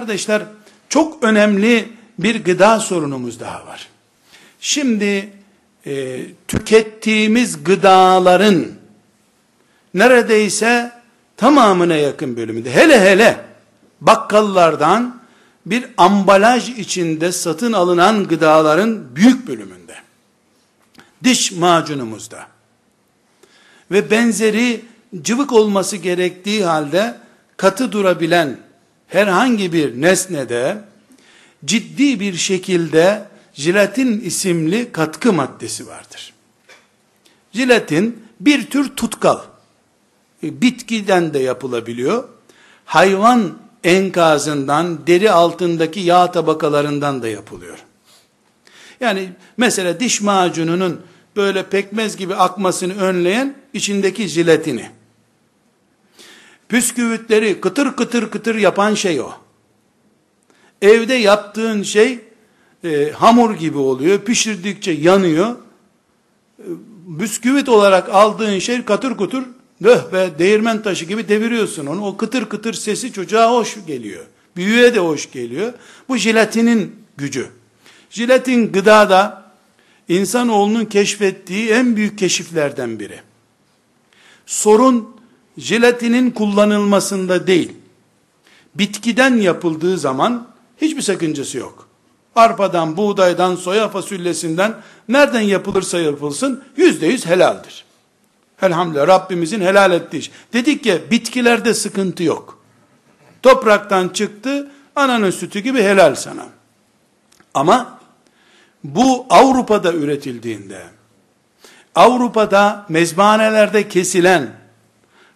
kardeşler çok önemli bir gıda sorunumuz daha var. Şimdi e, tükettiğimiz gıdaların neredeyse tamamına yakın bölümünde hele hele bakkallardan bir ambalaj içinde satın alınan gıdaların büyük bölümünde diş macunumuzda ve benzeri cıvık olması gerektiği halde katı durabilen herhangi bir nesnede ciddi bir şekilde jilatin isimli katkı maddesi vardır. Jilatin bir tür tutkal. E, bitkiden de yapılabiliyor. Hayvan enkazından, deri altındaki yağ tabakalarından da yapılıyor. Yani mesela diş macununun böyle pekmez gibi akmasını önleyen içindeki jilatini. Püsküvitleri kıtır kıtır kıtır yapan şey o. Evde yaptığın şey e, hamur gibi oluyor. Pişirdikçe yanıyor. E, bisküvit olarak aldığın şey katır kutur döh be değirmen taşı gibi deviriyorsun onu. O kıtır kıtır sesi çocuğa hoş geliyor. Büyüğe de hoş geliyor. Bu jilatinin gücü. Jilatin gıdada insanoğlunun keşfettiği en büyük keşiflerden biri. Sorun jilatinin kullanılmasında değil. Bitkiden yapıldığı zaman hiçbir sakıncası yok. Arpadan, buğdaydan, soya fasulyesinden nereden yapılırsa yapılsın yüzde yüz helaldir. Elhamdülillah Rabbimizin helal ettiği iş. Dedik ya bitkilerde sıkıntı yok. Topraktan çıktı ananın sütü gibi helal sana. Ama bu Avrupa'da üretildiğinde Avrupa'da mezbanelerde kesilen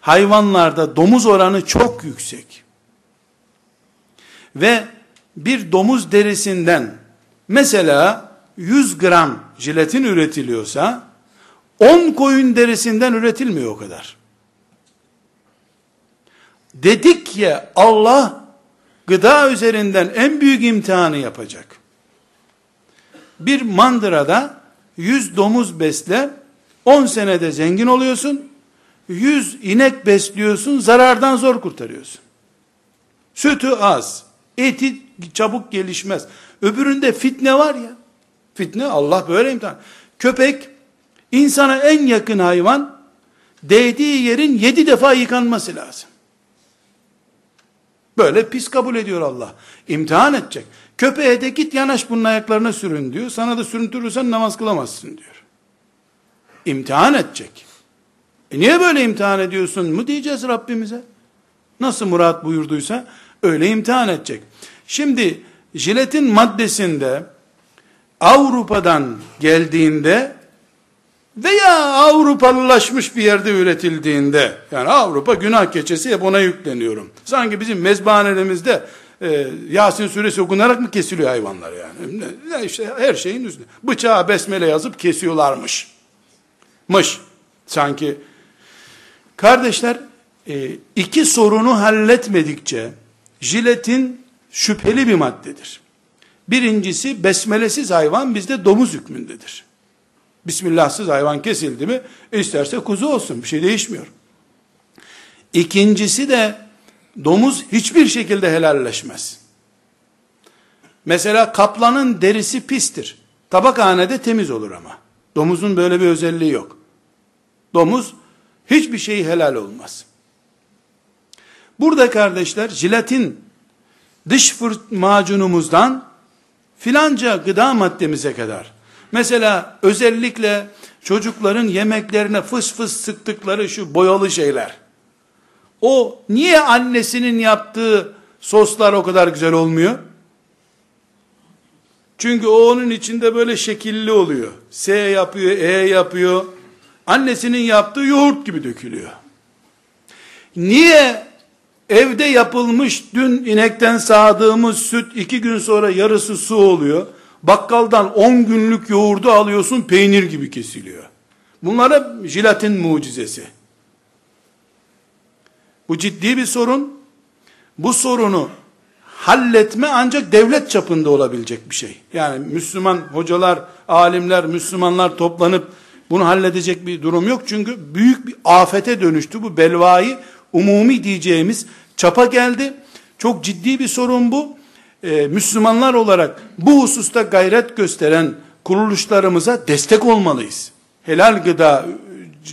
hayvanlarda domuz oranı çok yüksek. Ve bir domuz derisinden mesela 100 gram jiletin üretiliyorsa 10 koyun derisinden üretilmiyor o kadar. Dedik ya Allah gıda üzerinden en büyük imtihanı yapacak. Bir mandırada 100 domuz besle 10 senede zengin oluyorsun. 100 inek besliyorsun zarardan zor kurtarıyorsun. Sütü az. Eti çabuk gelişmez. Öbüründe fitne var ya. Fitne Allah böyle imtihan. Köpek insana en yakın hayvan değdiği yerin yedi defa yıkanması lazım. Böyle pis kabul ediyor Allah. İmtihan edecek. Köpeğe de git yanaş bunun ayaklarına sürün diyor. Sana da sürüntürürsen namaz kılamazsın diyor. İmtihan edecek. E niye böyle imtihan ediyorsun mu diyeceğiz Rabbimize. Nasıl murat buyurduysa öyle imtihan edecek. Şimdi jiletin maddesinde Avrupa'dan geldiğinde veya Avrupalılaşmış bir yerde üretildiğinde yani Avrupa günah keçesi hep ona yükleniyorum. Sanki bizim mezbanelerimizde e, Yasin suresi okunarak mı kesiliyor hayvanlar yani? Ne, işte her şeyin üstünde. Bıçağa besmele yazıp kesiyorlarmış. Mış. Sanki kardeşler e, iki sorunu halletmedikçe jiletin şüpheli bir maddedir. Birincisi besmelesiz hayvan bizde domuz hükmündedir. Bismillahsız hayvan kesildi mi isterse kuzu olsun bir şey değişmiyor. İkincisi de domuz hiçbir şekilde helalleşmez. Mesela kaplanın derisi pistir. Tabakhanede temiz olur ama. Domuzun böyle bir özelliği yok. Domuz hiçbir şey helal olmaz. Burada kardeşler jilatin dış fırt macunumuzdan filanca gıda maddemize kadar mesela özellikle çocukların yemeklerine fıs fıs sıktıkları şu boyalı şeyler o niye annesinin yaptığı soslar o kadar güzel olmuyor? Çünkü o onun içinde böyle şekilli oluyor. S yapıyor, E yapıyor. Annesinin yaptığı yoğurt gibi dökülüyor. Niye evde yapılmış dün inekten sağdığımız süt iki gün sonra yarısı su oluyor? Bakkaldan on günlük yoğurdu alıyorsun peynir gibi kesiliyor. Bunlara jilatin mucizesi. Bu ciddi bir sorun. Bu sorunu halletme ancak devlet çapında olabilecek bir şey. Yani Müslüman hocalar, alimler, Müslümanlar toplanıp bunu halledecek bir durum yok. Çünkü büyük bir afete dönüştü. Bu belvayı umumi diyeceğimiz çapa geldi. Çok ciddi bir sorun bu. Ee, Müslümanlar olarak bu hususta gayret gösteren kuruluşlarımıza destek olmalıyız. Helal gıda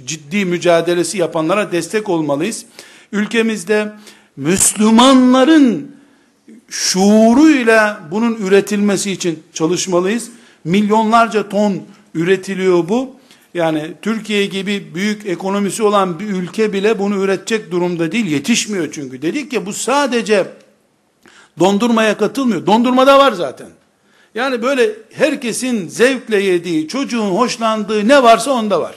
ciddi mücadelesi yapanlara destek olmalıyız. Ülkemizde Müslümanların şuuruyla bunun üretilmesi için çalışmalıyız. Milyonlarca ton üretiliyor bu. Yani Türkiye gibi büyük ekonomisi olan bir ülke bile bunu üretecek durumda değil. Yetişmiyor çünkü. Dedik ya bu sadece dondurmaya katılmıyor. Dondurmada var zaten. Yani böyle herkesin zevkle yediği, çocuğun hoşlandığı ne varsa onda var.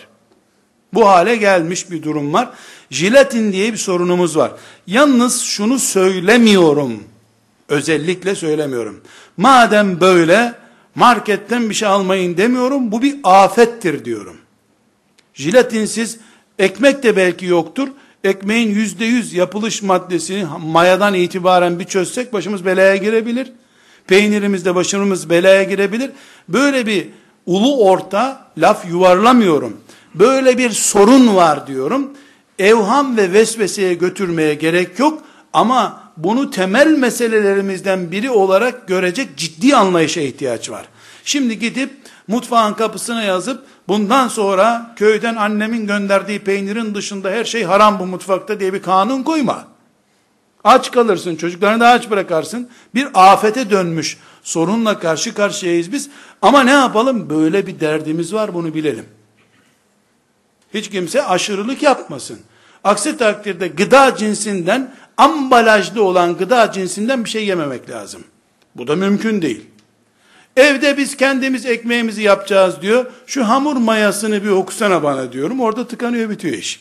Bu hale gelmiş bir durum var. Jiletin diye bir sorunumuz var. Yalnız şunu söylemiyorum. Özellikle söylemiyorum. Madem böyle marketten bir şey almayın demiyorum. Bu bir afettir diyorum. Jiletinsiz ekmek de belki yoktur. Ekmeğin yüzde yüz yapılış maddesini mayadan itibaren bir çözsek başımız belaya girebilir. Peynirimizde başımız belaya girebilir. Böyle bir ulu orta laf yuvarlamıyorum. Böyle bir sorun var diyorum. Evham ve vesveseye götürmeye gerek yok. Ama bunu temel meselelerimizden biri olarak görecek ciddi anlayışa ihtiyaç var. Şimdi gidip mutfağın kapısına yazıp bundan sonra köyden annemin gönderdiği peynirin dışında her şey haram bu mutfakta diye bir kanun koyma. Aç kalırsın, çocuklarını da aç bırakarsın. Bir afete dönmüş sorunla karşı karşıyayız biz. Ama ne yapalım? Böyle bir derdimiz var bunu bilelim. Hiç kimse aşırılık yapmasın. Aksi takdirde gıda cinsinden, ambalajlı olan gıda cinsinden bir şey yememek lazım. Bu da mümkün değil. Evde biz kendimiz ekmeğimizi yapacağız diyor. Şu hamur mayasını bir okusana bana diyorum. Orada tıkanıyor bitiyor iş.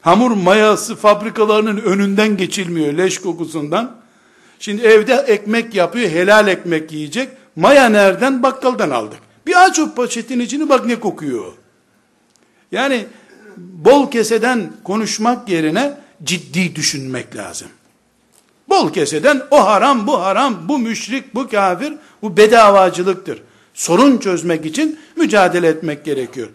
Hamur mayası fabrikalarının önünden geçilmiyor leş kokusundan. Şimdi evde ekmek yapıyor, helal ekmek yiyecek. Maya nereden? Bakkaldan aldık. Bir aç o poşetin içini bak ne kokuyor. Yani bol keseden konuşmak yerine ciddi düşünmek lazım. Bol keseden o haram, bu haram, bu müşrik, bu kafir, bu bedavacılıktır. Sorun çözmek için mücadele etmek gerekiyor.